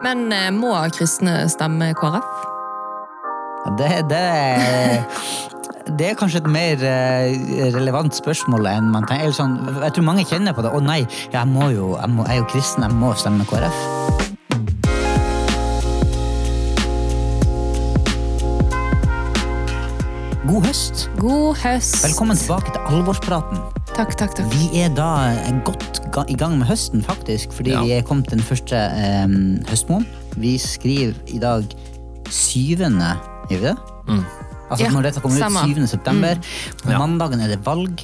Men eh, må kristne stemme KrF? Det, det, det er kanskje et mer eh, relevant spørsmål enn man tenker. Eller sånn, jeg tror mange kjenner på det. Å nei, jeg, må jo, jeg, må, jeg er jo kristen, jeg må stemme KrF. God høst. God høst. Velkommen tilbake til alvorspraten. Takk, takk, takk. Vi er da godt i gang med høsten, faktisk, fordi Ja. vi er kommet til den første eh, høstmåneden. Vi skriver i dag syvende, gjør vi det? Altså Ja, når dette kommer ut, stemmer. 7. september. På Ja. mandagen er det valg,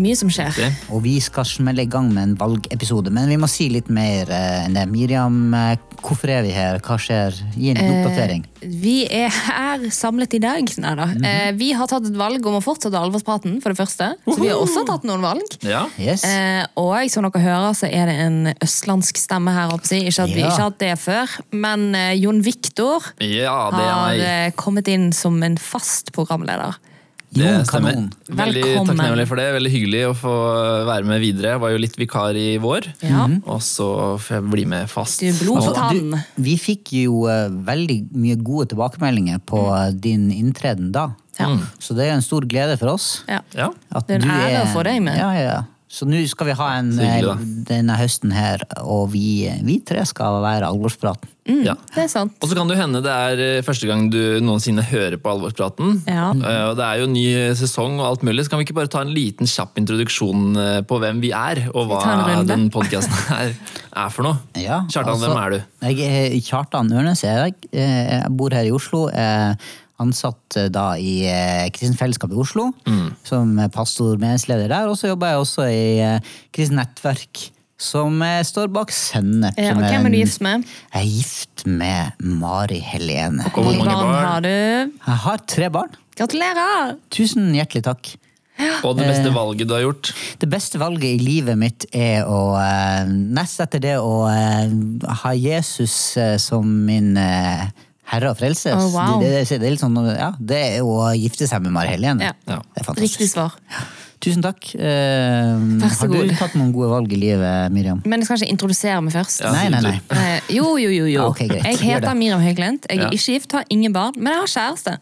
Mye som skjer. Det. og vi skal smelle i gang med en valgepisode. Men vi må si litt mer eh, enn det. Miriam, eh, hvorfor er vi her? Hva skjer? Gi en liten oppdatering. Vi er her samlet i dag. Nei da. -hmm. Eh, Vi har tatt et valg om å fortsette alvorspraten, for det første. Så vi har også tatt noen valg. Ja. Yes. Eh, og som dere hører, så er det en østlandsk stemme her. oppe. jeg. Ikke at vi Ja. ikke har hatt det før, men eh, Jon Viktor ja, har eh, kommet inn som en fast programleder. Det Jon stemmer. Kanon. Veldig Velkommen. takknemlig for det. Veldig hyggelig å få være med videre. Jeg var jo litt vikar i vår, Ja. og så får jeg bli med fast. Du er blod på tann. vi fikk jo eh, veldig mye gode tilbakemeldinger på Mm. eh, din inntreden da. Ja. Så det er en stor glede for oss. Ja. Ja. At Det er en ære å få deg med. Ja, ja, ja. Så nå skal vi ha en Så hyggelig, eh, denne høsten her, og vi, vi tre skal være alvorspraten. ja. Det er sant. Og så kan det jo hende det er eh, første gang du noensinne hører på Alvorspraten. Ja. Eh, Og det er jo ny sesong og alt mulig, så kan vi ikke bare ta en liten kjapp introduksjon på hvem vi er, og hva den podkasten her er for noe? Ja, Kjartan, altså, hvem er du? Jeg er Kjartan Ørnes. Jeg, jeg bor her i Oslo. Er ansatt eh, da i eh, Kristent Fellesskap i Oslo. Mm. Som pastor menighetsleder der. Og så jobber jeg også i eh, Kristent Nettverk, som eh, står bak Sennep. Ja, og hvem er du gift med? Jeg er gift med Mari Helene. Og hvor mange barn har du? Jeg har tre barn. Gratulerer! Tusen hjertelig takk. Og det beste valget du har gjort? Det beste valget i livet mitt er å eh, Nest etter det å eh, ha Jesus eh, som min eh, herre og frelse. Oh, wow. det, det, det, er litt sånn, ja, det er jo å gifte seg med Mari Helene. Ja. Ja. Det er fantastisk. Riktig svar. Tusen takk. Uh, Vær så har du tatt noen gode valg i livet, Miriam? Men jeg skal ikke introdusere meg først. Ja. Nei, nei, nei. Eh, Jo, jo, jo. jo. Okay, jeg heter Miriam Høglent. Jeg er Ja. ikke gift, har ingen barn, men jeg har kjæreste.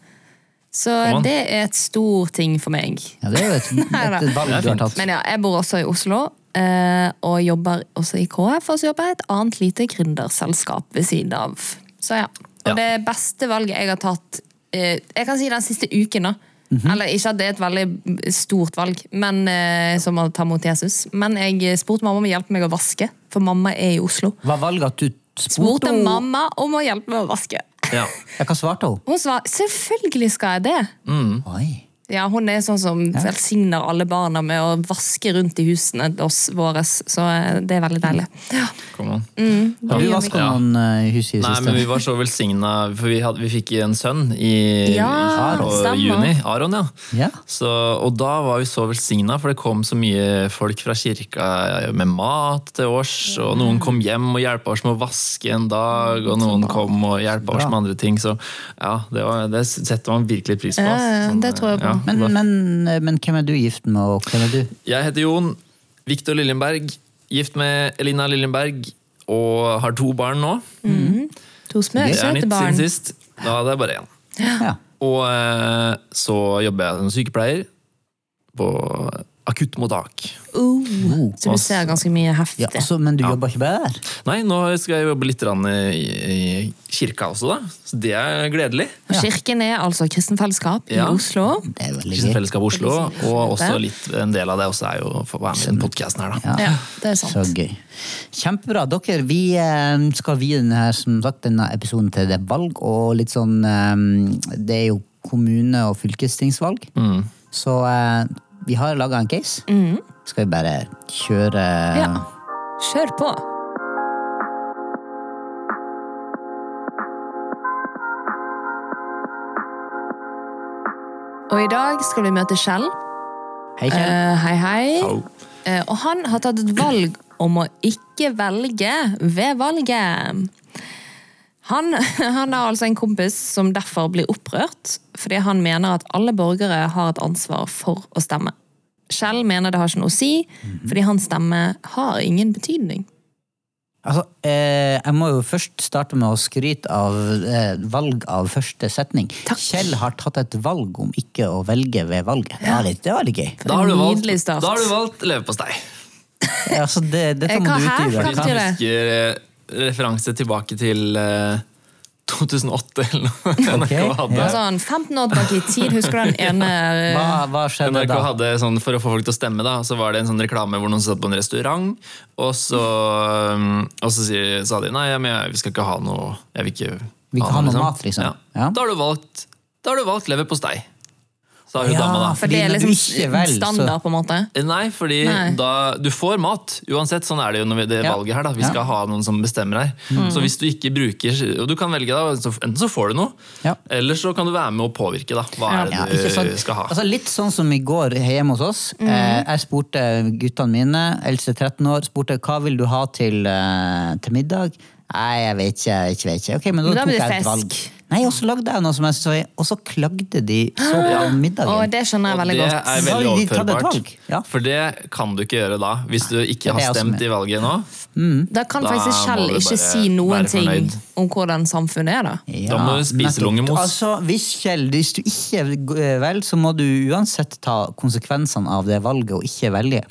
Så det er et stor ting for meg. Ja, det er jo et, et, et valg du har tatt. Men ja, jeg bor også i Oslo, eh, og jobber også i KF, og så jobber jeg i et annet lite gründerselskap ved siden av. Så ja. Og Ja. det beste valget jeg har tatt, eh, jeg kan si den siste uken da, -hmm. eller ikke at det er et veldig stort valg, men eh, som å ta mot Jesus, men jeg spurte mamma om å hjelpe meg å vaske, for mamma er i Oslo. Hva valget at du Spurte spurte mamma om å hjelpe meg å vaske. Ja. Hva svarte hun? Hun svarte selvfølgelig skal jeg det. Oi. Ja, Hun er sånn som velsigner alle barna med å vaske rundt i husene oss våre, så eh, det er veldig deilig. Ja. Kom an. Har du vi. noen eh, hus i det Nei, men vi var så velsigna, for vi, hadde, vi fikk en sønn i, Ja, stemmer. juni. Aron, ja. Ja. Så, og da var vi så velsigna, for det kom så mye folk fra kirka med mat til oss, Og noen kom hjem og hjelpa oss med å vaske en dag, og noen kom og hjelpa oss med andre ting. Så ja, det, var, det setter man virkelig pris på. Ja, Sånn, det tror jeg på. Men, men, men hvem er du gift med, og hvem er du? Jeg heter Jon Viktor Lillenberg. gift med Elina Lillenberg og har to barn nå. To små, Det er nytt barn. siden sist. Da hadde jeg bare én. Ja. Og eh, så jobber jeg som sykepleier på akuttmottak. Uh, så du ser ganske mye heftig. Ja, altså, men du jobber ikke bare der? Nei, nå skal jeg jobbe litt i, i kirka også, da. Så det er gledelig. Ja. Kirken er altså kristenfellesskap i Oslo. Kristenfellesskap. Fellesskap Oslo, og også litt, en del av det også er jo å være med i den podkasten her, da. Ja. Ja, det er sant. Så gøy. Kjempebra. Dere, vi eh, skal vie denne, som sagt, denne episoden til det valg, og litt sånn eh, Det er jo kommune- og fylkestingsvalg. Mm. Så eh, vi har laga en case. Skal vi bare kjøre Ja. Kjør på! Og i dag skal vi møte Kjell. Hei, Kjell. Eh, hei, hei. Eh, og han har tatt et valg om å ikke velge ved valget. Han, han har altså en kompis som derfor blir opprørt, fordi han mener at alle borgere har et ansvar for å stemme. Kjell mener det har ikke noe å si, fordi hans stemme har ingen betydning. Altså, eh, jeg må jo først starte med å skryte av eh, valg av første setning. Kjell har tatt et valg om ikke å velge ved valget. Det var litt, det var litt gøy. Da har du valgt, Nydelig start. da har du valgt leverpostei. Ja, altså, det, dette Eh, må hva du her? Hva betyr det? husker eh, referanse tilbake til eh, 2008 eller noe NRK hadde. ja. Sånn 15 år tilbake i tid, husker du den ene Hva, hva skjedde NRK da? hadde sånn, For å få folk til å stemme, da, så var det en sånn reklame hvor noen satt på en restaurant, og så, um, og så sa de nei, men jeg, vi skal ikke ha noe Jeg vil ikke Vi kan ha noe mat, liksom. Ja. Ja. Da har du valgt, da har du valgt leverpostei, sa hun Ja, dama da. For det er liksom vel, standard, på en måte. Nei, fordi Nei. da Du får mat, uansett. Sånn er det jo når vi, det Ja. valget her. da Vi Ja. skal ha noen som bestemmer her. Så hvis du ikke bruker Og du kan velge, da. Enten så får du noe, Ja. eller så kan du være med å påvirke. da Hva er det Ja, du skal ha. Altså, litt sånn som i går hjemme hos oss. Eh, jeg spurte guttene mine, eldste 13 år, spurte hva vil du ha til, eh, til middag. Nei, jeg vet ikke. jeg vet ikke. Ok, men da, Men da tok jeg et valg. Nei, Og så lagde jeg noe som jeg så og så klagde de så på middagen. Og det skjønner jeg Og veldig det er veldig overførbart. ja. For det kan du ikke gjøre da, hvis du ikke har stemt i valget nå. Da kan Da faktisk Kjell ikke si noen ting om hvordan samfunnet er, da. Da må du spise lungemos. Altså, hvis, Kjell, hvis du ikke velger, så må du uansett ta konsekvensene av det valget og ikke velge.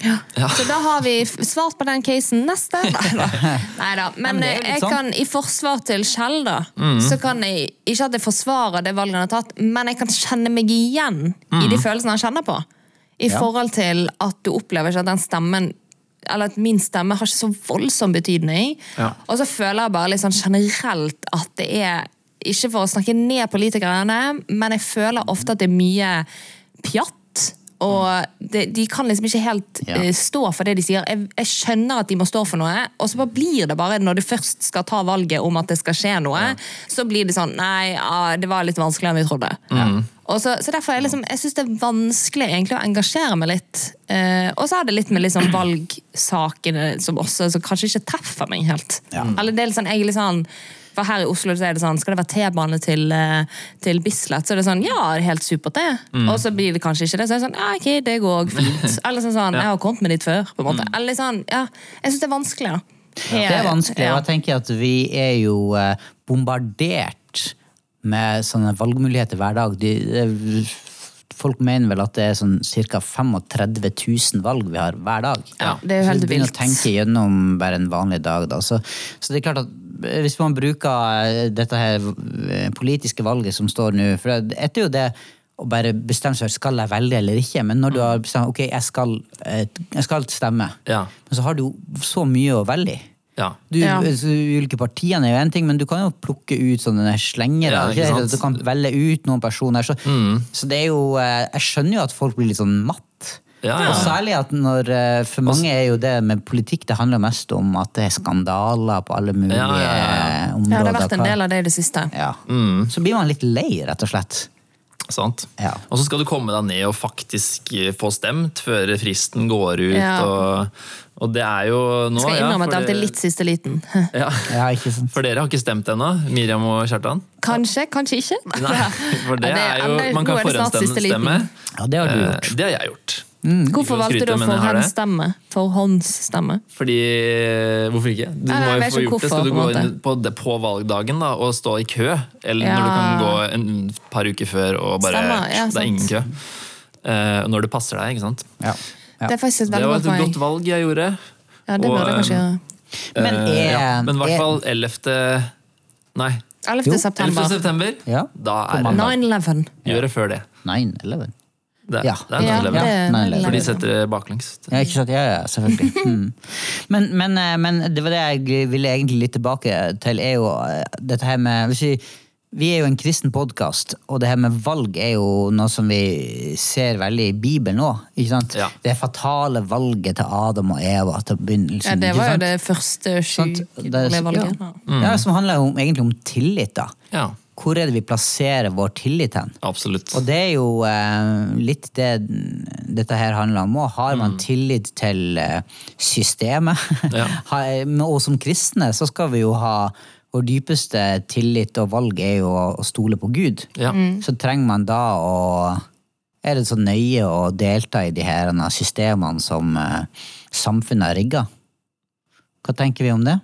Så da har vi svart på den casen. Neste! Neida. Men men jo litt jeg sånn. kan, i forsvar til Kjell, da, så kan jeg Ikke at jeg forsvarer det valget han har tatt, men jeg kan kjenne meg igjen i de følelsene han kjenner på. I Ja. forhold til at du opplever ikke at den stemmen eller at min stemme har ikke så voldsom betydning. Ja. Og så føler jeg bare litt sånn generelt at det er Ikke for å snakke ned politikerne, men jeg føler ofte at det er mye pjatt. Og de, de kan liksom ikke helt Ja. eh, stå for det de sier. Jeg, jeg skjønner at de må stå for noe, og så bare blir det bare, når du først skal ta valget om at det skal skje noe, så blir det sånn Nei, ah, det var litt vanskeligere enn vi trodde. Og så, så derfor er jeg liksom, jeg syns det er vanskelig egentlig å engasjere meg litt. Eh, og så er det litt med liksom valgsakene som også som kanskje ikke treffer meg helt. Eller det er litt sånn, jeg er litt sånn for her i Oslo så er det sånn, skal det være T-bane til, eh, til Bislett, så er det sånn, ja, det er helt supert det. Og så blir det kanskje ikke det, så er det sånn, ja, ok, det går òg fint. Eller sånn, sånn jeg har kommet med dit før, på en måte. Eller sånn, ja, jeg synes det er vanskelig da. Ja. Det er vanskelig, og Ja. jeg tenker at vi er jo eh, bombardert med sånne valgmuligheter hver dag. De, de, folk mener vel at det er sånn ca. 35 000 valg vi har hver dag. Ja, det er jo helt vilt. Så du begynner å tenke gjennom bare en vanlig dag. Da. Så, så det er klart at hvis man bruker eh, dette her eh, politiske valget som står nå For det er jo det å bare bestemme seg for skal jeg velge eller ikke. Men når du har bestemt ok, jeg skal, eh, jeg skal stemme, Ja. men så har du jo så mye å velge i. Ja. Du, Ja. så ulike partiene er jo en ting, men du kan jo plukke ut sånne slengere. Ja, ikke ikke sant? Du kan velge ut noen personer. Så, så det er jo Jeg skjønner jo at folk blir litt sånn matt. Ja, ja. Og særlig at når eh, For mange er jo det med politikk det handler mest om at det er skandaler på alle mulige Ja, ja, ja, eh, områder. Ja, det har vært en del av det i det siste. ja. Så blir man litt lei, rett og slett. Sant? Ja. Og så skal du komme deg ned og faktisk eh, få stemt før fristen går ut. Ja. Og, og det er jo nå Skal jeg ja, innrømme at det alltid er litt siste liten. ja. Ja, ikke sant? For dere har ikke stemt ennå, Miriam og Kjartan? Kanskje, kanskje ikke. Nei, for det Ja, er jo Man kan det forhåndsstemme. Ja, det har du Eh, gjort. Det har jeg gjort. Hvorfor Ikke for valgte du å få hans stemme? For hans stemme? Fordi Hvorfor ikke? Du Nei, må jo få gjort gjort det. Skal du på gå inn på, på valgdagen da, og stå i kø? Eller Ja. når du kan gå en par uker før og bare Stemmer, ja, Det er ingen kø. Uh, når det passer deg, ikke sant. Ja. Ja. Det er et Det var et godt valg jeg gjorde. Ja, det burde kanskje eh, gjøre. Men Eh, er, ja, i hvert er- fall 11. Nei, 11. Jo, 11. september. september. Ja, Da er det 9-11. Gjør det før det. 9-11. Det, Ja. det er Ja, 11. det er 9/11. For de setter det baklengs. Ja, ikke sant? Ja, ja, selvfølgelig. Mm. Men, men, eh, men det var det jeg ville egentlig litt tilbake til, er jo eh, dette her med hvis vi, vi er jo en kristen podkast, og det her med valg er jo noe som vi ser veldig i Bibelen òg. Ja. Det fatale valget til Adam og Eva til begynnelsen. Ja, det var jo det første er- skyvalget. Ja. ja, som handler jo egentlig om tillit. da. Ja, Hvor er det vi plasserer vår tillit hen? absolutt. Og det er jo eh, litt det dette her handler om. Og har man tillit til eh, systemet, Ja. Og som kristne så skal vi jo ha vår dypeste tillit og valg er jo å, stole på Gud. Ja. Så trenger man da å Er det så nøye å delta i de her systemene som eh, samfunnet har rigga? Hva tenker vi om det?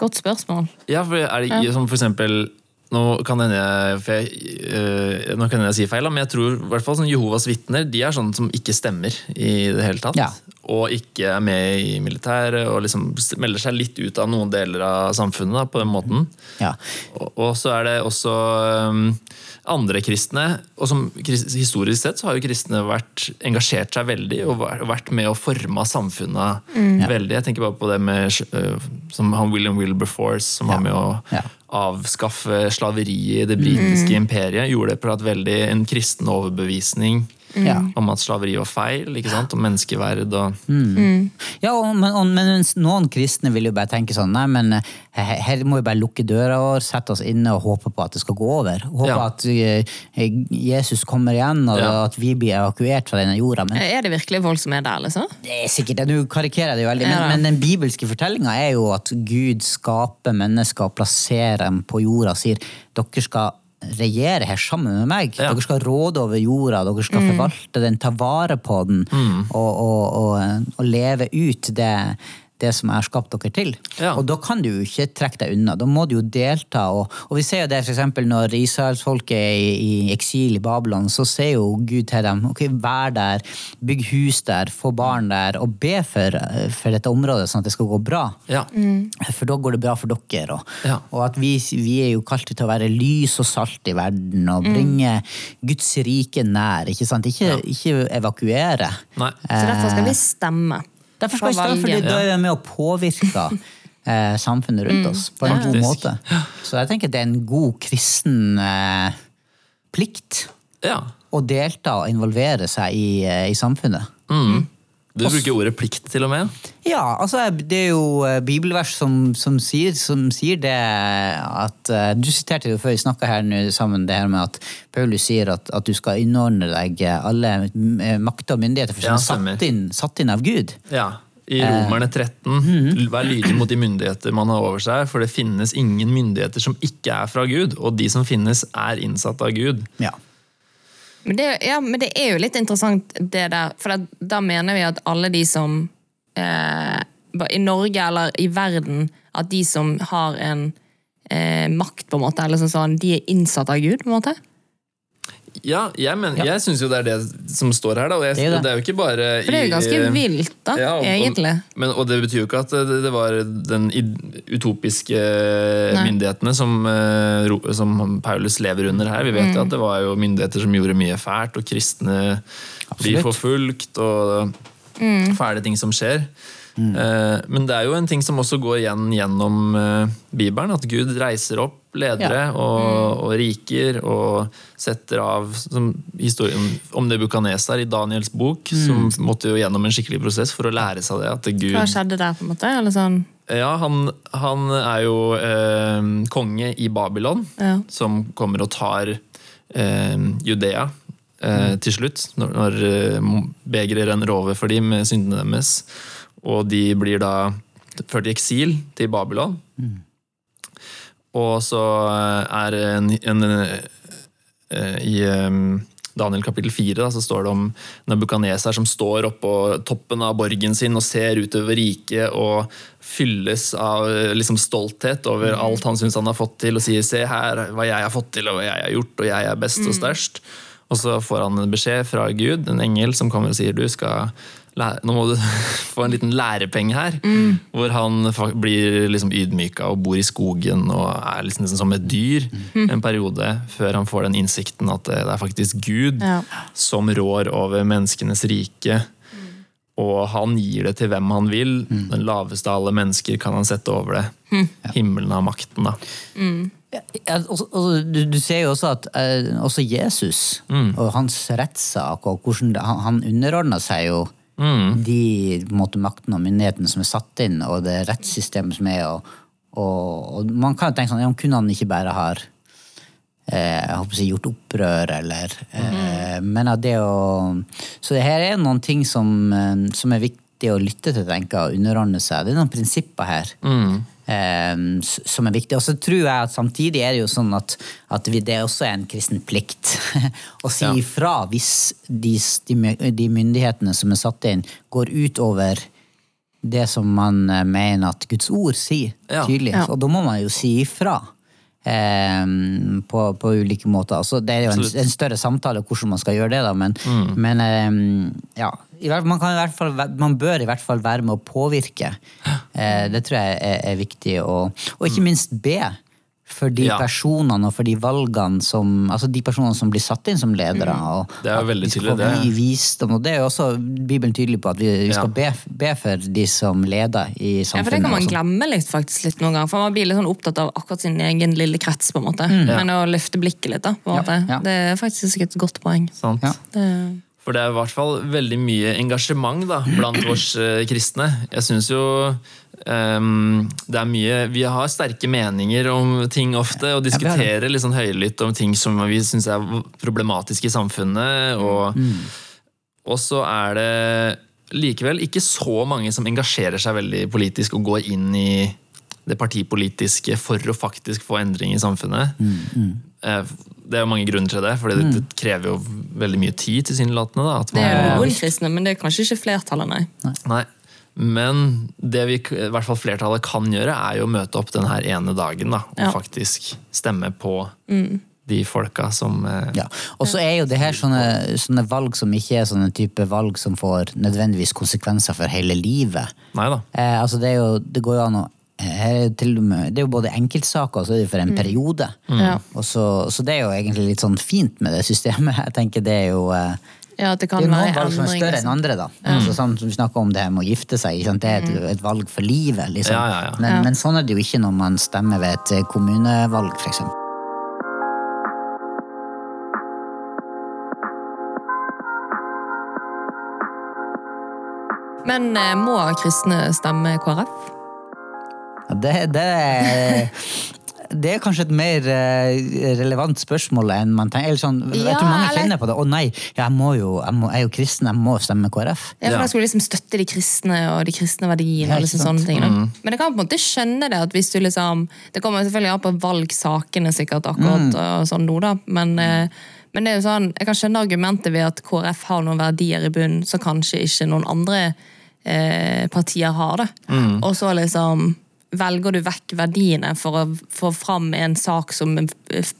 Godt spørsmål. Ja, for er det som for eksempel nå kan hende jeg, jeg, øh, jeg si feil, men jeg tror i hvert fall sånn Jehovas vitner de er sånne som ikke stemmer i det hele tatt. Ja. Og ikke er med i militæret og liksom melder seg litt ut av noen deler av samfunnet da, på den måten. Ja. Og, og så er det også um, andre kristne. og som Historisk sett så har jo kristne vært, engasjert seg veldig og vært- med å forme samfunnet veldig. Jeg tenker bare på det med som han William Wilberforce, som var med å Ja. avskaffe slaveriet i det britiske imperiet. Gjorde det på et veldig en kristen overbevisning Ja. om at slaveri var feil, ikke sant? om menneskeverd. og... Ja, og, men, og, men noen kristne vil jo bare tenke sånn Nei, men eh, her, her må vi bare lukke døra vår, sette oss inne og håpe på at det skal gå over. Håpe Ja. at uh, Jesus kommer igjen, og Ja. at vi blir evakuert fra denne jorda. Men Er det virkelig folk som er der, liksom? det er sikkert det, Nå karikerer jeg det jo veldig, men, Ja. men den bibelske fortellinga er jo at Gud skaper mennesker og plasserer dem på jorda og sier dere skal regjere her sammen med meg. Ja. Dere skal råde over jorda, dere skal forvalte den, ta vare på den og, og, og, og leve ut det, det som jeg har skapt dere til. Ja. Og da kan du jo ikke trekke deg unna. Da må du jo delta. Og, og vi ser jo det eksempel når israelsfolket er i, i eksil i Babylon, så ser jo Gud til dem. ok, Vær der, bygg hus der, få barn der, og be for, for dette området, sånn at det skal gå bra. Ja. For da går det bra for dere. Og, Ja. og at vi, vi er jo kalt til å være lys og salt i verden og bringe Guds rike nær. Ikke sant? Ikke, ikke evakuere. Nei. Så derfor skal vi stemme. Derfor skal vi stå, fordi da er vi med å påvirke eh, samfunnet rundt oss på en god måte. Så jeg tenker det er en god kristen eh, plikt ja. å delta og involvere seg i, eh, i samfunnet. Du bruker ordet plikt, til og med. Ja, altså det er jo eh, bibelvers som, som, sier, som sier det at eh, Du siterte jo før vi snakka her nå sammen det her med at Paulus sier at, at du skal innordne deg alle eh, makter og myndigheter for som Ja, er satt inn, satt inn av Gud. Ja. I Romerne 13, vær lydig mot de myndigheter man har over seg, for det finnes ingen myndigheter som ikke er fra Gud, og de som finnes, er innsatt av Gud. Ja. Men det, ja, men det er jo litt interessant det der, for da, da mener vi at alle de som eh, I Norge eller i verden, at de som har en eh, makt, på en måte, eller sånn, sånn, de er innsatt av Gud, på en måte? Ja, jeg, men, jeg syns jo det er det som står her, da. Og jeg, Det er jo det. det er jo ikke bare For det er jo ganske vilt, da, Ja, og- egentlig. Men, og det betyr jo ikke at det, det var den utopiske Nei. myndighetene som, eh, som Paulus lever under her. Vi vet Mm. jo at det var jo myndigheter som gjorde mye fælt, og kristne blir forfulgt, og Mm. fæle ting som skjer. Mm. Men det er jo en ting som også går igjen gjennom eh, Bibelen, at Gud reiser opp ledere Ja. og, Mm. og riker og setter av som historien om Nebukadnesar i Daniels bok, som måtte jo gjennom en skikkelig prosess for å lære seg det. At Gud Hva skjedde der, på en måte? Eller sånn, ja, han, han er jo eh, konge i Babylon, Ja. som kommer og tar eh, Judea eh, til slutt, når, når eh, begeret renner over for dem med syndene deres. Og de blir da ført i eksil til Babylon. Og så eh, er en, en en I eh, Daniel kapittel 4 da, så står det om Nebukaneser som står oppå toppen av borgen sin og ser utover riket og fylles av eh, liksom, stolthet over alt han syns han har fått til, og sier 'se her hva jeg har fått til, og hva jeg har gjort, og jeg er best og størst'. Og så får han en beskjed fra Gud, en engel, som kommer og sier du skal nå må du få en liten lærepenge her. Hvor han blir liksom ydmyka og bor i skogen og er liksom som et dyr en periode, før han får den innsikten at det er faktisk Gud Ja. som rår over menneskenes rike. Og han gir det til hvem han vil. Den laveste av alle mennesker kan han sette over det. Himmelen har makten, da. Ja, og, og, du, du ser jo også at eh, også Jesus og hans rettssak og hvordan det, han, han underordna seg jo de måte, maktene og myndighetene som er satt inn, og det rettssystemet som er. Og, og, og man kan jo tenke sånn, ja, kunne han ikke bare ha eh, si, gjort opprør, eller eh, Men at det å Så det her er noen ting som, eh, som er viktig å lytte til, tenker jeg, og underordne seg. Det er noen prinsipper her s- som er viktig. Og så tror jeg at samtidig er det jo sånn at, at vi, det også er en kristen plikt å si Ja. ifra hvis de, de, de myndighetene som er satt inn, går utover det som man eh, mener at Guds ord sier Ja. Ja. Og da må man jo si ifra. Eh, på, på ulike måter. Altså, det er jo en, en større samtale hvordan man skal gjøre det, da, men, Mm. men eh, ja. Man, kan i hvert fall, man bør i hvert fall være med å påvirke. Eh, det tror jeg er, er viktig. Og, og ikke minst be for de Mm. Ja. personene og for de valgene som altså de personene som blir satt inn som ledere. Og Mm. Det er jo veldig tydelig, det. vi- visdom. Og det er jo også Bibelen tydelig på at vi, vi skal Ja. be, be for de som leder i samfunnet. Ja, for Det kan man glemme litt faktisk litt noen gang. For Man blir litt sånn opptatt av akkurat sin egen lille krets. på en måte. Men å løfte blikket litt, da. på en Ja, måte. ja. Det er faktisk et godt poeng. Sant? Ja. Det, For det er i hvert fall veldig mye engasjement da, blant oss eh, kristne. Jeg syns jo ehm, det er mye Vi har sterke meninger om ting ofte, og diskuterer litt sånn høylytt om ting som vi syns er problematiske i samfunnet. Og, og så er det likevel ikke så mange som engasjerer seg veldig politisk og går inn i det partipolitiske for å faktisk få endring i samfunnet. Eh, Det er jo mange grunner til det, for det, det krever jo veldig mye tid tilsynelatende. det er jo kristne, men det er kanskje ikke flertallet, nei. Nei. Men det vi, i hvert fall flertallet kan gjøre, er jo å møte opp den her ene dagen da, og Ja. faktisk stemme på de folka som eh, Ja. Og så er jo det her sånne, sånne valg som ikke er sånne type valg som får nødvendigvis konsekvenser for hele livet. Neida. Eh, altså det, er jo, det går jo an å her er det, til og med, det er jo både enkeltsaker og så er det for en periode. Ja. Og så, så det er jo egentlig litt sånn fint med det systemet. Jeg tenker Det er jo eh, Ja, at det det er noen valg som er større enn liksom. andre. da. Altså, sånn som Vi snakker om det her med å gifte seg. Ikke sant? Det er et, et valg for livet. liksom. Ja, ja, ja. Men, Ja. men sånn er det jo ikke når man stemmer ved et eh, kommunevalg, f.eks. Men eh, må kristne stemme KrF? Ja, Det, det, det er kanskje et mer eh, relevant spørsmål enn man tenker. Eller sånn, jeg Ja, tror mange eller- kjenner på det. Å nei, jeg, må jo, jeg, må, jeg er jo kristen, jeg må stemme KrF. Ja, for jeg skulle liksom støtte de kristne og de kristne verdiene. Og liksom sånne ting. Mm. Men jeg kan på en måte skjønne det at hvis du liksom Det kommer selvfølgelig an på valgsakene sikkert akkurat, og sånn nå da, men, eh, men det er jo sånn, jeg kan skjønne argumentet ved at KrF har noen verdier i bunnen som kanskje ikke noen andre eh, partier har. det. Og så liksom velger du vekk verdiene for å få fram en sak som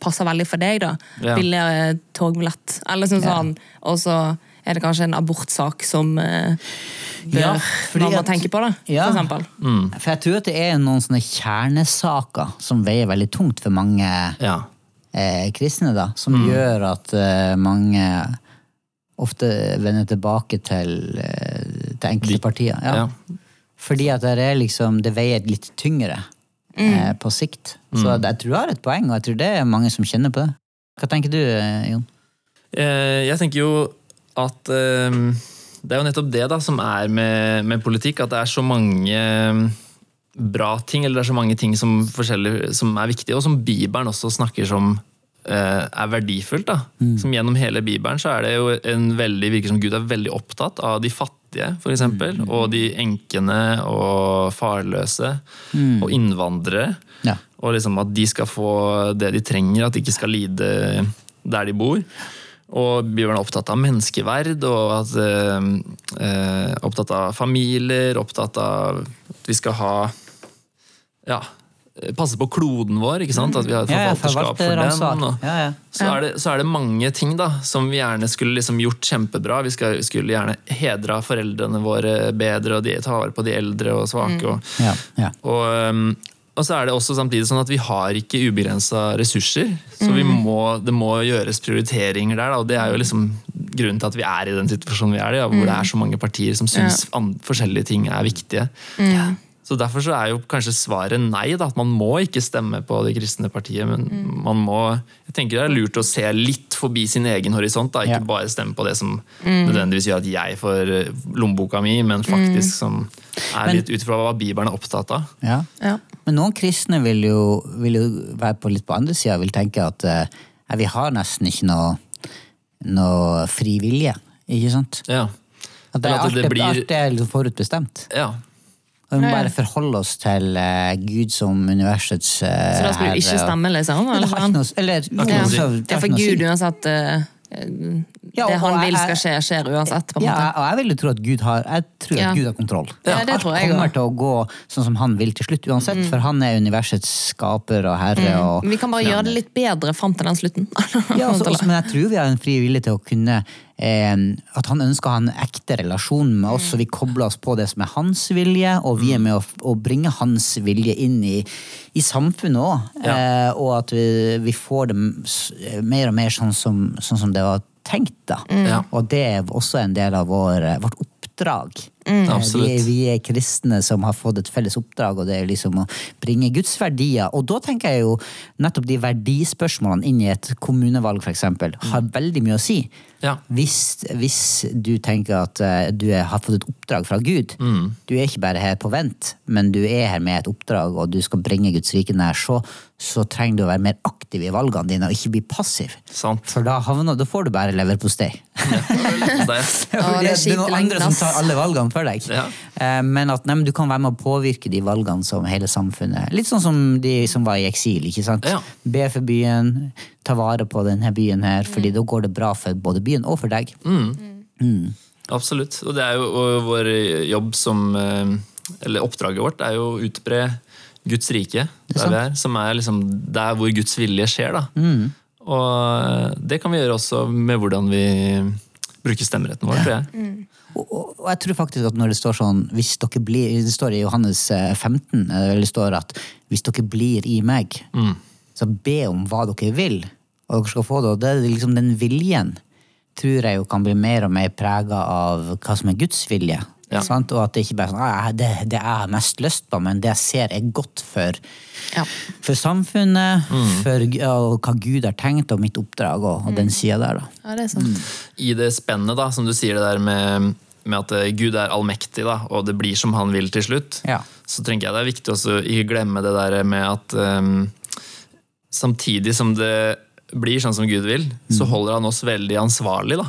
passer veldig for deg. da. Ja. Billigere togbillett. Eller sånn, Ja. sånn. Og så er det kanskje en abortsak som eh, bør Ja, man må tenke på, da, Ja. for eksempel. For jeg tror at det er noen sånne kjernesaker som veier veldig tungt for mange Ja. eh, kristne, da. Som gjør at eh, mange ofte vender tilbake til, eh, til enkelte partier. Ja. Ja. Fordi at det er liksom, det veier litt tyngre eh, på sikt. Så jeg tror jeg har et poeng, og jeg tror det er mange som kjenner på det. Hva tenker du, eh, Jon? Eh, Jeg tenker jo at eh, det er jo nettopp det da som er med, med politikk, at det er så mange bra ting, eller det er så mange ting som, som er viktige, og som Bibelen også snakker som er verdifullt. da. Som Gjennom hele Bibelen så er det jo en veldig, virker som Gud er veldig opptatt av de fattige, for eksempel, og de enkene og farløse, og innvandrere. Ja. Og liksom at de skal få det de trenger, at de ikke skal lide der de bor. Og Bibelen er opptatt av menneskeverd, og at, eh, eh, opptatt av familier, opptatt av at vi skal ha ja, passe på kloden vår, ikke sant? At vi har et Ja, ja, forvalterskap for den. Og, Ja, ja. så, er det, så er det mange ting da, som vi gjerne skulle liksom gjort kjempebra. Vi skal, skulle gjerne hedra foreldrene våre bedre, og de, ta vare på de eldre og svake. Og, Ja, ja. og, um, og så er det også samtidig sånn at vi har ikke ubegrensa ressurser. Så vi må, det må gjøres prioriteringer der. Da, og det er jo liksom grunnen til at vi er i den situasjonen vi er i, hvor det er så mange partier som syns forskjellige ting er viktige. Så Derfor så er jo kanskje svaret nei. da, at Man må ikke stemme på det kristne partiet. Men man må jeg tenker det er lurt å se litt forbi sin egen horisont. da, Ikke Ja. bare stemme på det som nødvendigvis gjør at jeg får eh, lommeboka mi, men faktisk som er Men- litt ut fra hva Bibelen er opptatt av. Ja. Ja. Men noen kristne vil jo, vil jo være på litt på andre sida, vil tenke at eh, vi har nesten ikke noe, noe fri vilje. Ikke sant? Ja. At det, alt, det er- blir- alt er liksom forutbestemt. ja. Og vi må bare forholde oss til uh, Gud som universets uh, Så da skulle du ikke stemme, liksom? Eller, det har ikke noe, eller jo, ja. så- Det er for. Gud uansett eh, Ja, det han vil skal skje, skjer uansett. på Ja, måte. og jeg vil jo tro at Gud har, jeg tror Ja. at Gud har kontroll. Ja, det Alt tror jeg kommer også. til å gå sånn som han vil til slutt, uansett. For han er universets skaper og herre. Og, Men Vi kan bare gjøre det litt bedre fram til den slutten. Ja, også, også, men jeg tror vi har en fri vilje til å kunne At han ønsker å ha en ekte relasjon med oss, så vi kobler oss på det som er hans vilje, og vi er med å, å bringe hans vilje inn i, i samfunnet òg. Ja. Eh, og at vi, vi får det mer og mer sånn som, sånn som det var tenkt. da. Ja. Og det er også en del av vår, vårt oppdrag. Mm. Eh, Absolutt. Vi, er, vi er kristne som har fått et felles oppdrag, og det er liksom å bringe Guds verdier. Og da tenker jeg jo nettopp de verdispørsmålene inn i et kommunevalg, f.eks., har veldig mye å si. Ja. Hvis, hvis du tenker at eh, du er, har fått et oppdrag fra Gud, du er ikke bare her på vent, men du er her med et oppdrag, og du skal bringe Guds rike nær, så, så trenger du å være mer aktiv i valgene dine, og ikke bli passiv. Sant. For da, havner, da får du bare leverpostei. Det, Ja, det er det er noen andre som tar alle valgene for deg. Ja. Eh, Men at nei, men du kan være med å påvirke de valgene som hele samfunnet Litt sånn som de som var i eksil. ikke sant? Ja. Be for byen, ta vare på denne byen her, fordi da går det bra for både byen og for deg. Absolutt. Og det er jo vår jobb som eh, Eller oppdraget vårt er jo å utbre Guds rike der vi er. Som er liksom der hvor Guds vilje skjer. da. Og eh, det kan vi gjøre også med hvordan vi bruker stemmeretten vår, tror jeg. Og, og, og jeg tror faktisk at når det står sånn hvis dere blir, Det står i Johannes eh, 15 eh, det står at hvis dere blir i meg, så be om hva dere vil, og dere skal få det. Og det er liksom den viljen tror jeg jo kan bli mer og mer prega av hva som er Guds vilje. Ja. Sant? Og at det ikke bare er sånn «Ah, det, det jeg har mest lyst på, men det jeg ser er godt for, Ja. for samfunnet, for og hva Gud har tenkt, og mitt oppdrag, og, og den sida der, da. ja, det er sant. I det spennet, da, som du sier det der med, med at eh, Gud er allmektig, da, og det blir som han vil til slutt, Ja. så tenker jeg det er viktig også å ikke glemme det der med at um, samtidig som det blir sånn som Gud vil, så holder han oss veldig ansvarlig da,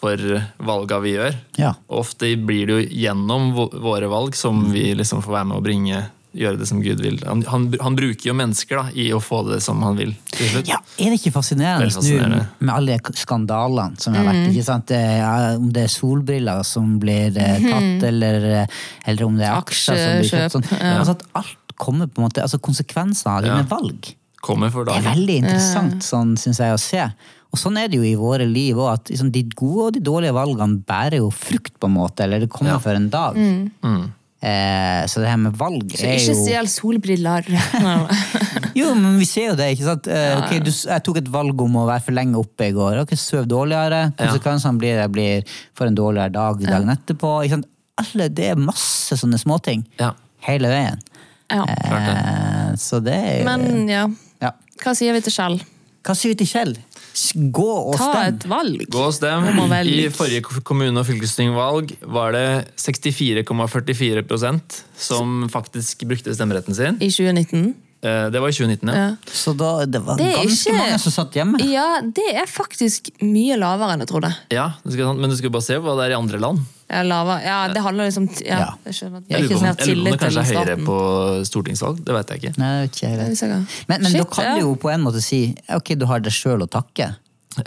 for valga vi gjør. Ja. Og ofte blir det jo gjennom våre valg som vi liksom får være med å bringe gjøre det som Gud vil. Han, han, han bruker jo mennesker da, i å få det som han vil. Ja, Er det ikke fascinerende, det fascinerende. nå med alle skandalene som har vært? ikke sant? Det Om det er solbriller som blir eh, tatt, eller, eh, eller om det er aksjer som blir kjøpt. Sånn. Ja. Altså at alt kommer på en måte, altså Konsekvensene av Ja. dine valg Kommer for det er veldig interessant, sånn, syns jeg, å se. Og sånn er det jo i våre liv òg, at liksom, de gode og de dårlige valgene bærer jo frukt, på en måte, eller det kommer Ja. for en dag. Mm. Eh, så det her med valg Så er ikke jo stjel solbriller. Jo, men vi ser jo det, ikke sant? Eh, ok, du, jeg tok et valg om å være for lenge oppe i går. Ok, Søv dårligere. Konsekvensene blir jeg blir for en dårligere dag dagen etterpå. Ikke sant? Alle, det er masse sånne småting Ja. hele veien. Ja. Eh, så det er Men ja, ja. hva sier vi til Kjell? Hva sier vi til Kjell? Gå og Ta et valg. Gå og stem. I forrige kommune- og fylkestingvalg var det 64,44% som faktisk brukte stemmeretten sin. I 2019. Eh, Det var i 2019, ja. Ja. Så da, det var Det ganske ikke- mange som satt hjemme. ja, det er faktisk mye lavere enn jeg trodde. ja men du skal bare se hva det er i andre land. Ja, lava. ja det handler liksom Ja, Ja. jeg skjønner. Jeg lurer på om- jeg lurer på om det kanskje er høyere på stortingsvalg. Det vet jeg ikke. Nei, det vet ikke jeg er Men, Shit, da kan ja. du jo på en måte si ok, du har deg sjøl å takke.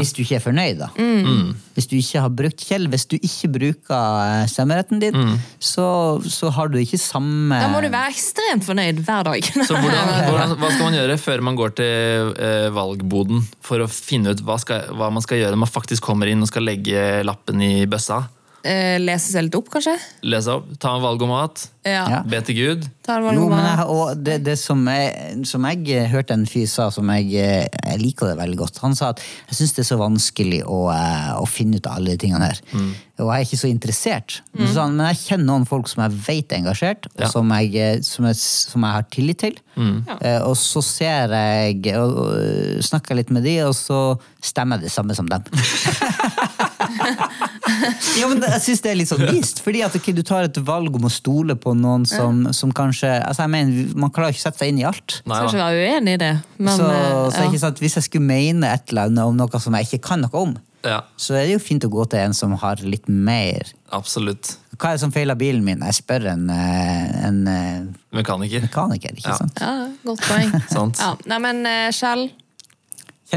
Hvis du ikke er fornøyd, da. Mm. Hvis du ikke har brukt Kjell, hvis du ikke bruker eh, stemmeretten din, så, så har du ikke samme Da må du være ekstremt fornøyd hver dag. Så hvordan, hvordan, Hva skal man gjøre før man går til eh, valgboden for å finne ut hva, skal, hva man skal gjøre når man faktisk kommer inn og skal legge lappen i bøssa? Eh, Lese seg litt opp, kanskje? Lese opp, ta en valgomat, Ja. Ja. be til Gud. Ta en valg Jo, men jeg, og det, det som, jeg, som jeg eh, hørte en fyr sa, som jeg, eh, jeg liker det veldig godt Han sa at jeg syns det er så vanskelig å, eh, å finne ut av alle de tingene her. Og jeg er ikke så interessert. Men, så sa han, men jeg kjenner noen folk som jeg vet er engasjert, og Ja. som, jeg, eh, som, jeg, som jeg har tillit til. Eh, Og så ser jeg og, og snakker litt med de, og så stemmer jeg det samme som dem. ja, men jeg syns det er litt sånn vist. Fordi at okay, du tar et valg om å stole på noen som, som kanskje altså jeg mener, Man klarer ikke å sette seg inn i alt. Nei, Skal ikke da. være uenig i det, men så, eh, så ja. ikke sant, Hvis jeg skulle mene et eller annet om noe som jeg ikke kan noe om, Ja, så er det jo fint å gå til en som har litt mer absolutt. Hva er det som feiler bilen min? Jeg spør en, eh, en eh, Mekaniker. mekaniker, ikke Ja. sant? ja, godt poeng. Sant. Ja. Nei, men Kjell,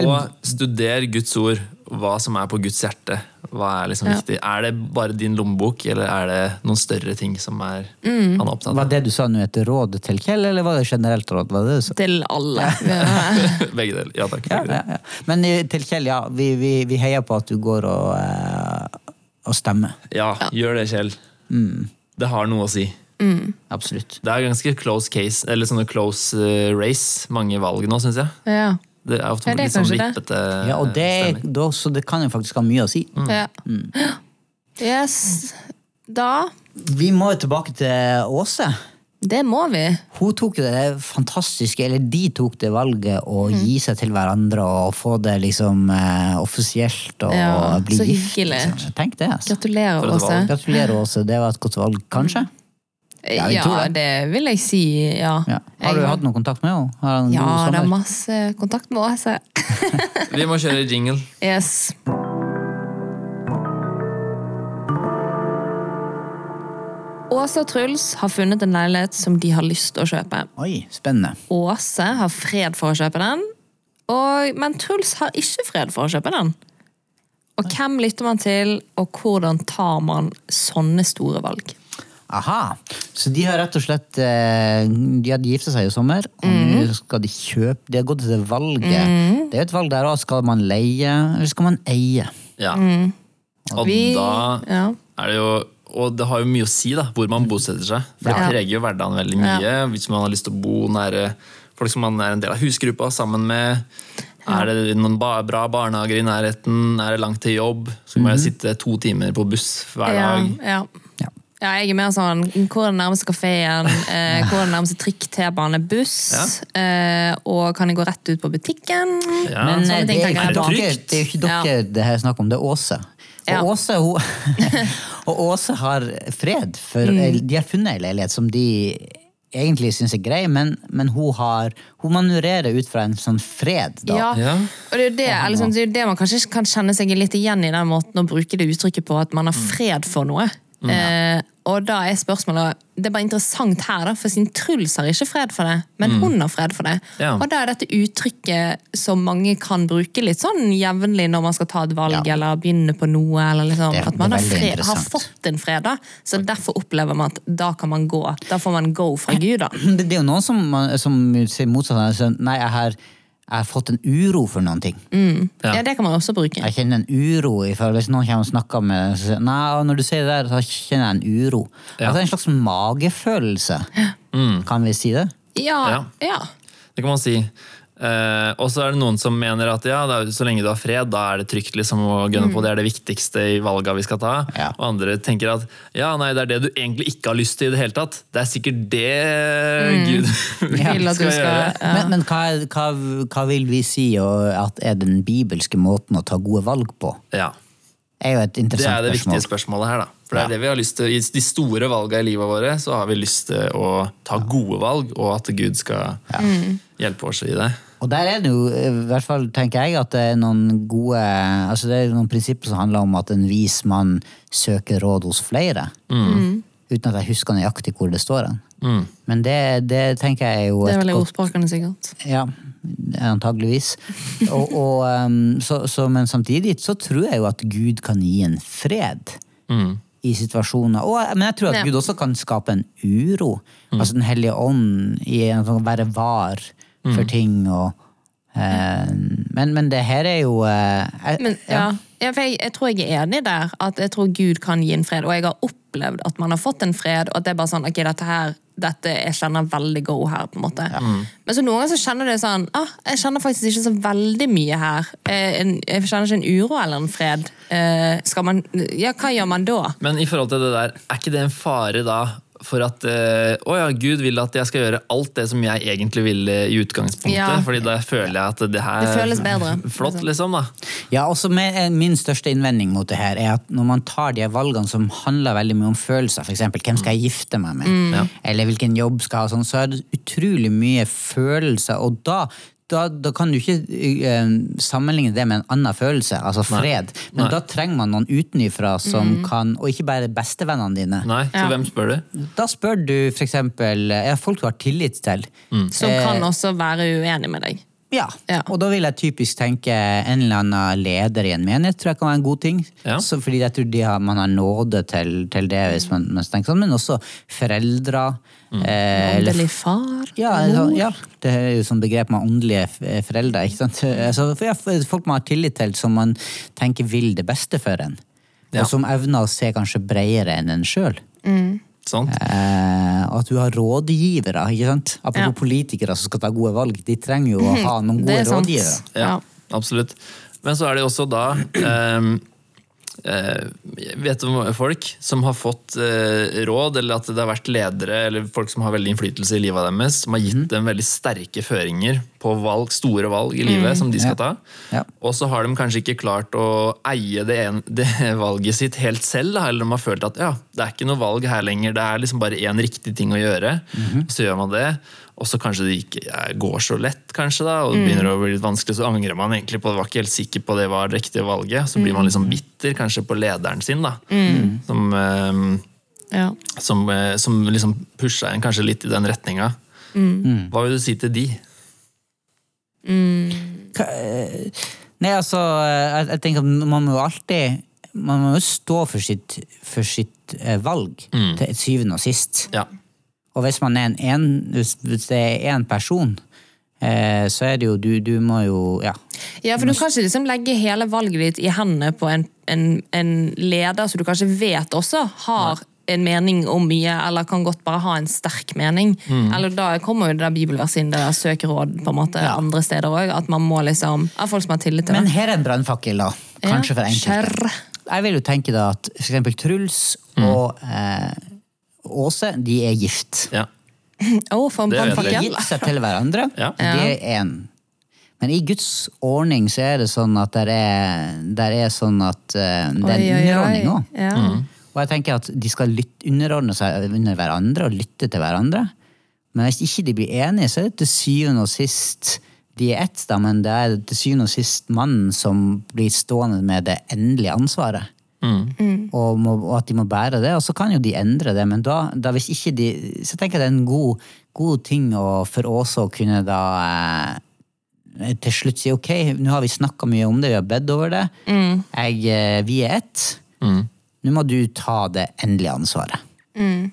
Og studer Guds ord, hva som er på Guds hjerte. Hva er liksom Ja. viktig. Er det bare din lommebok, eller er det noen større ting som er, Mm. han er opptatt Var av? det du sa nå et råd til Kjell, eller var det generelt råd? Var det det du sa? Til alle. Begge deler. Ja takk. Ja, ja, ja. Men eh, til Kjell, ja. Vi, vi, vi heier på at du går og, uh, og stemmer. Ja, gjør det, Kjell. Mm. Det har noe å si. Absolutt. Det er ganske close case, eller sånne close eh, race, mange valg nå, syns jeg. Ja. Det er ofte Ja, det er litt sånn vippete Ja, og det, da, så det kan jo faktisk ha mye å si. ja. Yes. Da Vi må jo tilbake til Åse. Det må vi. Hun tok det fantastiske, eller de tok det valget å gi seg til hverandre og få det liksom eh, offisielt og Ja, bli så gift. hyggelig. Tenk det. altså. Gratulerer, Åse. Gratulerer, Åse. Det var et godt valg, kanskje? Ja, tror det. det vil jeg si. Ja. Ja. Har du Jeg hatt noe kontakt med henne? Har han en Ja, det er masse kontakt med Åse. Vi må kjøre jingle. Yes. Åse og Truls har funnet en leilighet som de har lyst til å kjøpe. Oi, spennende. Åse har fred for å kjøpe den, og, men Truls har ikke fred for å kjøpe den. Og hvem lytter man til, og hvordan tar man sånne store valg? Aha. Så de har rett og slett eh, De hadde gifta seg i sommer, og mm. nå skal de kjøpe De har gått til det valget. Det er jo et valg der òg. Skal man leie, eller skal man eie? Ja. Og Mm. Vi- da ja. er det jo Og det har jo mye å si da, hvor man bosetter seg. For det Ja. preger jo hverdagen veldig mye. Hvis man har lyst til å bo nære folk som man er en del av husgruppa sammen med. Er det noen bra barnehager i nærheten? Er det langt til jobb? Så må jeg sitte to timer på buss hver dag. ja. Ja. Ja, jeg er mer sånn Hvor er den nærmeste kafeen? Eh, hvor er den nærmeste trikk, T-bane, buss? Eh, og kan jeg gå rett ut på butikken? Ja. Men sånne eh, ting det er, ikke dere, det er jo ikke dere det her er snakk om, det er Åse. Og Ja. Åse, hun, og Åse har fred, for Mm. de har funnet ei leilighet som de egentlig syns er grei, men, men hun, har, hun manøvrerer ut fra en sånn fred. Da. Ja, Ja. og det er jo det, sånn, det, er jo det man kanskje kan kjenne seg litt igjen i den måten å bruke det uttrykket på, at man har fred for noe. Eh, og da er spørsmålet Det er bare interessant her, da, for siden Truls har ikke fred for det, men hun har fred for det. Ja. Og da er dette uttrykket som mange kan bruke litt sånn jevnlig når man skal ta et valg Ja. eller begynne på noe. Eller liksom, Det at man har, fred, har fått en fred, da. Så derfor opplever man at da kan man gå. Da får man go fra Gud, da. Det, er jo noen som, som sier motsatt. Nei, jeg har, jeg har fått en uro for noen ting. Ja. Ja, det kan man også bruke. Jeg kjenner en uro i hvis noen kommer og snakker med Nei, når du sier det der, så kjenner jeg en uro. Ja. Altså en slags magefølelse. Kan vi si det? Ja, Ja. ja. Det kan man si. Eh, og så er det noen som mener at ja, det er, så lenge du har fred, da er det trygt liksom, å gønne på. Det er det viktigste i valga vi skal ta. Ja. Og andre tenker at ja, nei, det er det du egentlig ikke har lyst til i det hele tatt. Det er sikkert det Gud Vil at du skal ja. Men, men hva, hva, hva vil vi si og at er den bibelske måten å ta gode valg på? Ja. er jo et Det er det spørsmål. viktige spørsmålet her, da. For det Ja. er det vi har lyst til. I de store valga i livet våre så har vi lyst til å ta gode valg, og at Gud skal hjelpe oss i det. Og der er det jo, i hvert fall tenker jeg, at det er noen gode altså Det er noen prinsipper som handler om at en vis mann søker råd hos flere. Uten at jeg husker nøyaktig hvor det står hen. Mm. Men det, det tenker jeg er jo Det er veldig vel ordspråkene, sikkert. Ja, antageligvis. Og, og, um, så, så, men samtidig så tror jeg jo at Gud kan gi en fred i situasjoner. Og, men jeg tror at Ja. Gud også kan skape en uro. Altså Den hellige ånd i en sånn være var for ting og eh, men, men det her er jo eh, Men, ja. Ja, for jeg, jeg tror jeg er enig der. At jeg tror Gud kan gi en fred. Og jeg har opplevd at man har fått en fred, og at det er bare sånn ok, dette her dette, Jeg kjenner veldig go her, på en måte. Men så noen ganger så kjenner det sånn ah, Jeg kjenner faktisk ikke så veldig mye her. Eh, jeg kjenner ikke en uro eller en fred. Eh, skal man Ja, hva gjør man da? Men i forhold til det der, er ikke det en fare da for at eh, å ja, Gud vil at jeg skal gjøre alt det som jeg egentlig ville i utgangspunktet? Ja. Fordi da føler jeg at det her Det føles bedre. Flott, liksom. da. Ja, også med, eh, Min største innvending mot det her er at når man tar de valgene som handler veldig mye om følelser, f.eks. hvem skal jeg gifte meg med, mm. eller hvilken jobb skal jeg ha, sånn, så er det utrolig mye følelser. Og da, da, da kan du ikke uh, sammenligne det med en annen følelse, altså fred. Men Nei. da trenger man noen utenifra som kan, og ikke bare bestevennene dine. Nei, så Ja. hvem spør du? Da spør du f.eks. Ja, folk du har tillit til. Som kan også være uenig med deg. Ja. Ja. og da vil jeg typisk tenke en eller annen leder i en menighet tror jeg kan være en god ting. Ja. Så, fordi jeg tror har, man har nåde til, til det, hvis man, man tenker sånn. Men også foreldre. Mm. Eh, Åndelig far? Ja, mor. ja, det er jo sånn begrep med åndelige foreldre. ikke sant? Altså, for folk man har tillit til, som man tenker vil det beste for en. Og som evner å se kanskje bredere enn en sjøl. Sant? Eh, og at du har rådgivere. ikke sant? Apropos Ja. politikere som skal ta gode valg. De trenger jo å ha noen gode er rådgivere. Ja, absolutt. Men så er det også da ehm, eh, Vet du om folk som har fått eh, råd, eller at det har vært ledere eller folk som har veldig innflytelse i livet deres, som har gitt dem veldig sterke føringer på valg, store valg i livet som de skal ta. Ja. Og så har de kanskje ikke klart å eie det, en, det valget sitt helt selv, da, eller de har følt at ja, det er ikke noe valg her lenger, det er liksom bare én riktig ting å gjøre. Og så gjør man det, og så kanskje det ikke går så lett, kanskje, da, og det begynner å bli litt vanskelig, så angrer man egentlig på det, var ikke helt sikker på det var det riktige valget. Så blir man liksom bitter kanskje på lederen sin, da, som, eh, Ja. som, eh, som liksom pusha en kanskje litt i den retninga. Hva vil du si til de? Hva- eh, Nei, altså, jeg, jeg tenker at man må jo alltid Man må jo stå for sitt, for sitt eh, valg til syvende og sist. Ja. Og hvis man er en, en hvis, hvis det er én person, eh, så er det jo du, du må jo Ja. Ja, for du kan ikke liksom legge hele valget ditt i hendene på en, en, en leder som du kanskje vet også har en mening om mye, eller kan godt bare ha en sterk mening. Eller da kommer jo det der bibelverset inn, det der søk råd på en måte Ja. andre steder òg. At man må liksom Av folk som har tillit til det. Men her er en brannfakkel, da. Kanskje for enkelte. Jeg vil jo tenke da at eksempel Truls og eh, Åse, de er gift. ja. Å, for en jeg. De har brannfakkel. gitt seg til hverandre. Ja. De er én. Men i Guds ordning så er det sånn at det er, der er sånn at uh, det er en underordning òg. Ja. Og jeg tenker at de skal lytte, underordne seg under hverandre og lytte til hverandre. Men hvis ikke de blir enige, så er det til syvende og sist de er ett, da, men det er til syvende og sist mannen som blir stående med det endelige ansvaret. Og, må, og at de må bære det. Og så kan jo de endre det, men da, da hvis ikke de Så tenker jeg det er en god, god ting å, for Åse å kunne da eh, til slutt si ok, nå har vi snakka mye om det, vi har bedt over det. Jeg, eh, vi er ett. Nå må du ta det endelige ansvaret.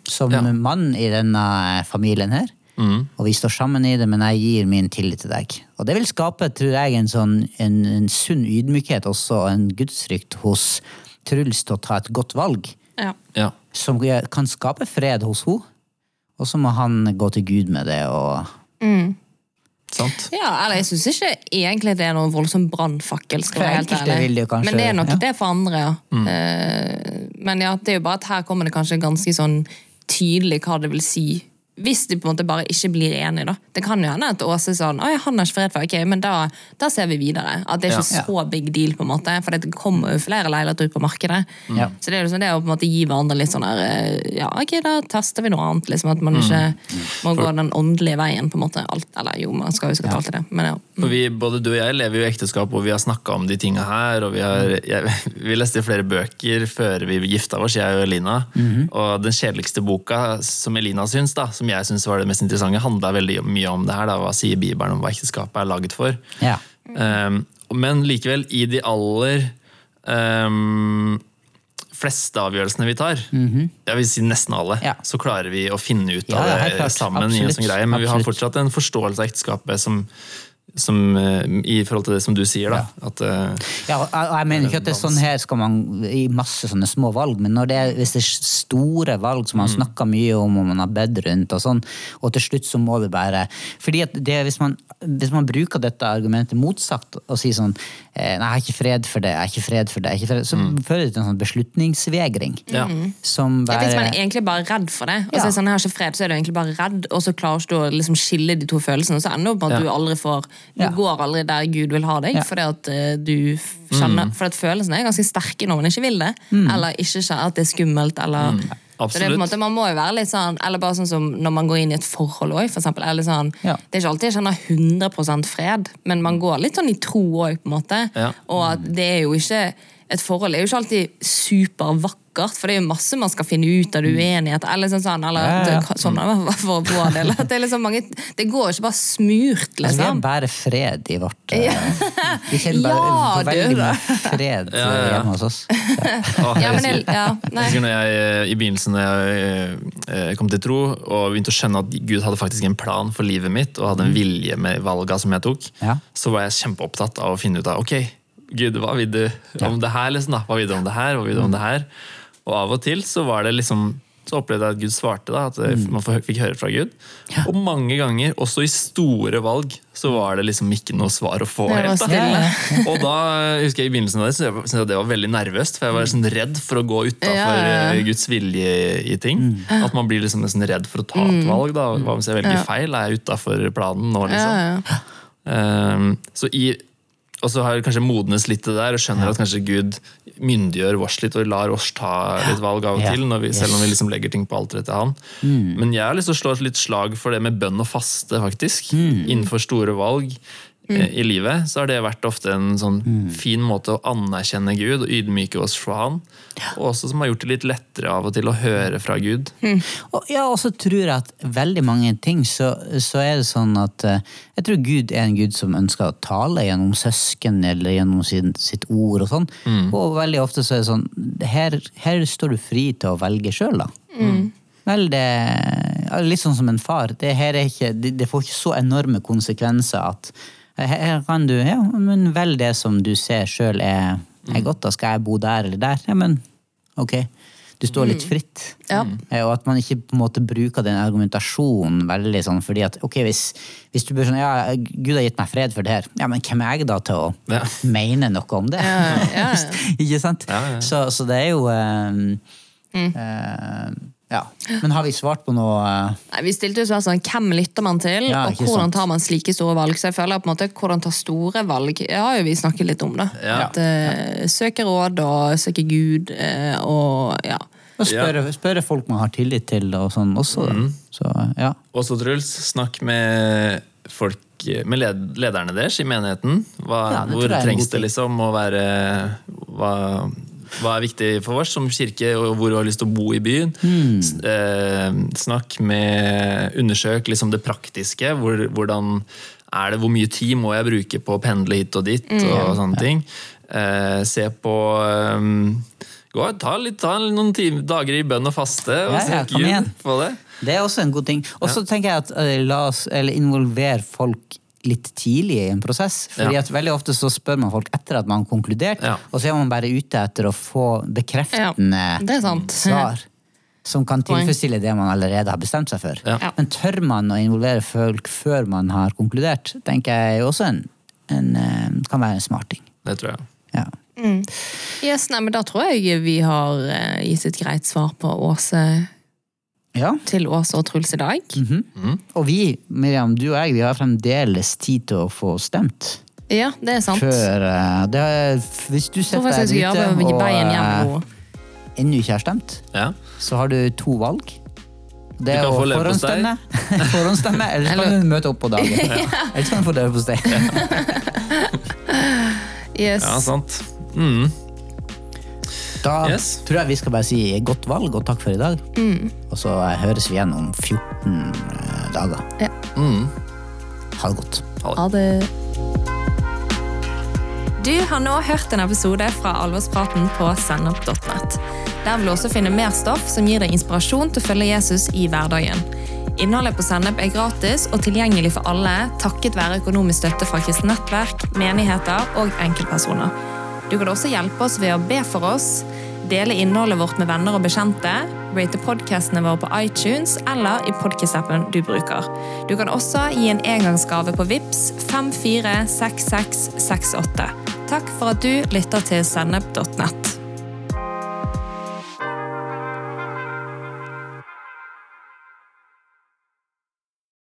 Som Ja. mann i denne familien her. Og vi står sammen i det, men jeg gir min tillit til deg. Og det vil skape tror jeg, en, sånn, en, en sunn ydmykhet også, og en gudsfrykt hos Truls til å ta et godt valg. Ja. ja. Som kan skape fred hos henne. Og så må han gå til Gud med det. og Sant? Ja, eller jeg syns ikke egentlig det er noen voldsom brannfakkel. Men det er nok ja. det for andre, ja. Eh, Men ja, det er jo bare at her kommer det kanskje ganske sånn tydelig hva det vil si. Hvis de på en måte bare ikke blir enige. da. Det kan jo hende at Åse er sånn Oi, han har ikke fred for ok, men da, da ser vi videre. At det er ikke Ja. så big deal, på en måte, for det kommer jo flere leiligheter ut på markedet. Ja. Så det er jo sånn, det å på en måte gi hverandre litt sånn der eh, Ja, ok, da tester vi noe annet. liksom At man ikke må gå den åndelige veien. på en måte. Alt, eller jo, man skal jo sikkert alltid det, men ja. For vi, både du og jeg lever jo i ekteskap, og vi har snakka om de tinga her. og Vi, har, jeg, vi leste flere bøker før vi gifta oss, jeg og Elina. Og den kjedeligste boka som Elina syns, da, som jeg syns var det mest interessante, handla veldig mye om det her. Da, hva sier Bibelen om hva ekteskapet er laget for? Ja. Um, men likevel, i de aller um, fleste avgjørelsene vi tar, jeg vil si nesten alle, Ja. så klarer vi å finne ut av ja, det sammen. i en sånn greie, Men vi har fortsatt en forståelse av ekteskapet som, som eh, i forhold til det som du sier. da, at eh, Ja, og jeg, jeg mener ikke at det er sånn her skal man i masse sånne små valg, men når det er, hvis det er store valg som man snakker mye om og man har bedt rundt, og sånn, og til slutt så må det bare fordi at det, hvis, man, hvis man bruker dette argumentet motsagt og sier sånn eh, Nei, jeg har ikke fred for det, jeg har ikke fred for det, jeg har ikke fred, så fører det til en sånn beslutningsvegring. Ja. Som Ja, bare Hvis man er egentlig bare redd for det, og så Ja. er sånn, jeg har ikke fred, så er du egentlig bare redd, og så klarer ikke du å liksom skille de to følelsene, og så ender det opp med at Ja. du aldri får Du Ja. går aldri der Gud vil ha deg, Ja. fordi at eh, du kjenner mm. For at følelsene er ganske sterke når man ikke vil det, eller ikke kjenner at det er skummelt, eller Så det er på en Absolutt. måte, Man må jo være litt sånn Eller bare sånn som når man går inn i et forhold òg, for eksempel. Eller sånn, Ja. Det er ikke alltid jeg kjenner 100% fred, men man går litt sånn i tro òg, på en måte. Ja. Og at det er jo ikke et forhold er jo ikke alltid supervakkert, for det er jo masse man skal finne ut av uenigheter. Eller sånn, sånn, eller, Ja, ja. det- sånn for vår del. At det, er liksom mange, det går jo ikke bare smurt, Altså, vi har liksom. fred i vårt eh, Vi kjenner bare Ja, veldig mye fred Ja, ja, ja. hjemme hos oss. Jeg Ja, men Jeg nei. husker når jeg eh, I begynnelsen da jeg eh, kom til tro og begynte å skjønne at Gud hadde faktisk en plan for livet mitt og hadde en vilje med valga som jeg tok, Ja. så var jeg kjempeopptatt av å finne ut av ok, Gud, hva vil du om det her? liksom da? Hva vil du om det her? Hva vil du om det her? Og av og til så var det liksom så opplevde jeg at Gud svarte, da, at eh, man fikk høre fra Gud. Og mange ganger, også i store valg, så var det liksom ikke noe svar å få. Helt da. stille. Og da husker jeg i begynnelsen av det, så jeg syntes jeg det var veldig nervøst, for jeg var sånn redd for å gå utafor Ja, ja, ja. Guds vilje i ting. At man blir liksom nesten redd for å ta et valg. da. Hva hvis jeg velger feil? Er jeg utafor planen nå, liksom? ja. Ehm, så i, og så har kanskje modnes litt det der, og skjønner at kanskje Gud myndiggjør oss litt og lar oss ta litt valg av og Ja. til, når vi, Yes. selv om vi liksom legger ting på alteret til han. Men jeg har lyst til å slå et litt slag for det med bønn og faste, faktisk. Innenfor store valg eh, i livet så har det vært ofte en sånn fin måte å anerkjenne Gud og ydmyke oss for han. Og også som har gjort det litt lettere av og til å høre fra Gud. Og, ja, så tror jeg at veldig mange ting så, så er det sånn at eh, Jeg tror Gud er en Gud som ønsker å tale gjennom søsken eller gjennom sin, sitt ord og sånn. Og veldig ofte så er det sånn Her, her står du fri til å velge sjøl, da. Vel, det er Litt sånn som en far. Det, her er ikke, det, det får ikke så enorme konsekvenser at her, kan du Ja, men velg det som du ser sjøl er, er godt. Da skal jeg bo der eller der. Ja, men ok. Du står litt fritt. Ja. Eh, Og at man ikke på en måte bruker den argumentasjonen veldig sånn fordi at ok, hvis, hvis du blir sånn ja, Gud har gitt meg fred for det her, ja, men hvem er jeg da til å Ja. mene noe om det? Ja, ja. ikke sant? Så, så det er jo eh, eh, Ja. Men har vi svart på noe eh, Nei, vi stilte jo sånn, hvem lytter man til, Ja, og hvordan sant. tar man slike store valg. Så jeg føler på en måte, hvordan ta store valg det har jo vi snakket litt om. da. Ja. At, uh, søke råd og søke Gud uh, og ja. Og spørre, spørre folk man har tillit til og sånn også. Da. Så ja. Også Truls, snakk med folk med lederne deres i menigheten. Hva, Ja, hvor jeg trengs det liksom å være hva, hva er viktig for oss som kirke, og hvor du har lyst til å bo i byen? Mm. Snakk med Undersøk liksom det praktiske. Hvor, hvordan er det, hvor mye tid må jeg bruke på å pendle hit og dit? og sånne ting. Eh, se på um, gå, ta, litt, ta noen time, dager i bønn og faste, og Ja, ja, søk på det. Det er også en god ting. Og så tenker jeg at eh, la oss eller involvere folk litt tidlig i en prosess. Fordi Ja. at veldig ofte så spør man folk etter at man har konkludert, Ja. og så er man bare ute etter å få bekreftende Ja, det er sant. svar. Som kan tilfredsstille det man allerede har bestemt seg for. Men tør man å involvere folk før man har konkludert, tenker jeg også en, en, eh, kan være en smart ting. Det tror jeg. Ja. Yes, nei, men Da tror jeg vi har eh, gitt et greit svar på Åse ja. til Åse og Truls i dag. Og vi, Miriam, du og jeg, vi har fremdeles tid til å få stemt. Ja, det er sant. Før eh, det er, Hvis du setter deg ute og hjem eh, ennå ikke har stemt, Ja. så har du to valg. Det er kan å forhåndsstemme, forhåndsstemme eller så kan du møte opp på dagen. Eller så kan du få leverpostei. Yes. ja, sant. Mm. Da Yes. tror jeg vi skal bare si godt valg og takk for i dag. Mm. Og så høres vi igjen om 14 eh, dager. Ja. Mm. Ha det godt. Ha det. Du har nå hørt en episode fra Alvorspraten på sennep.net. Der vil du også finne mer stoff som gir deg inspirasjon til å følge Jesus i hverdagen. Innholdet på Sennep er gratis og tilgjengelig for alle takket være økonomisk støtte fra kristent nettverk, menigheter og enkeltpersoner. Du kan også hjelpe oss ved å be for oss, dele innholdet vårt med venner og bekjente, rate podcastene våre på iTunes eller i podcast-appen du bruker. Du kan også gi en engangsgave på VIPS 546668. Takk for at du lytter til sennep.nett.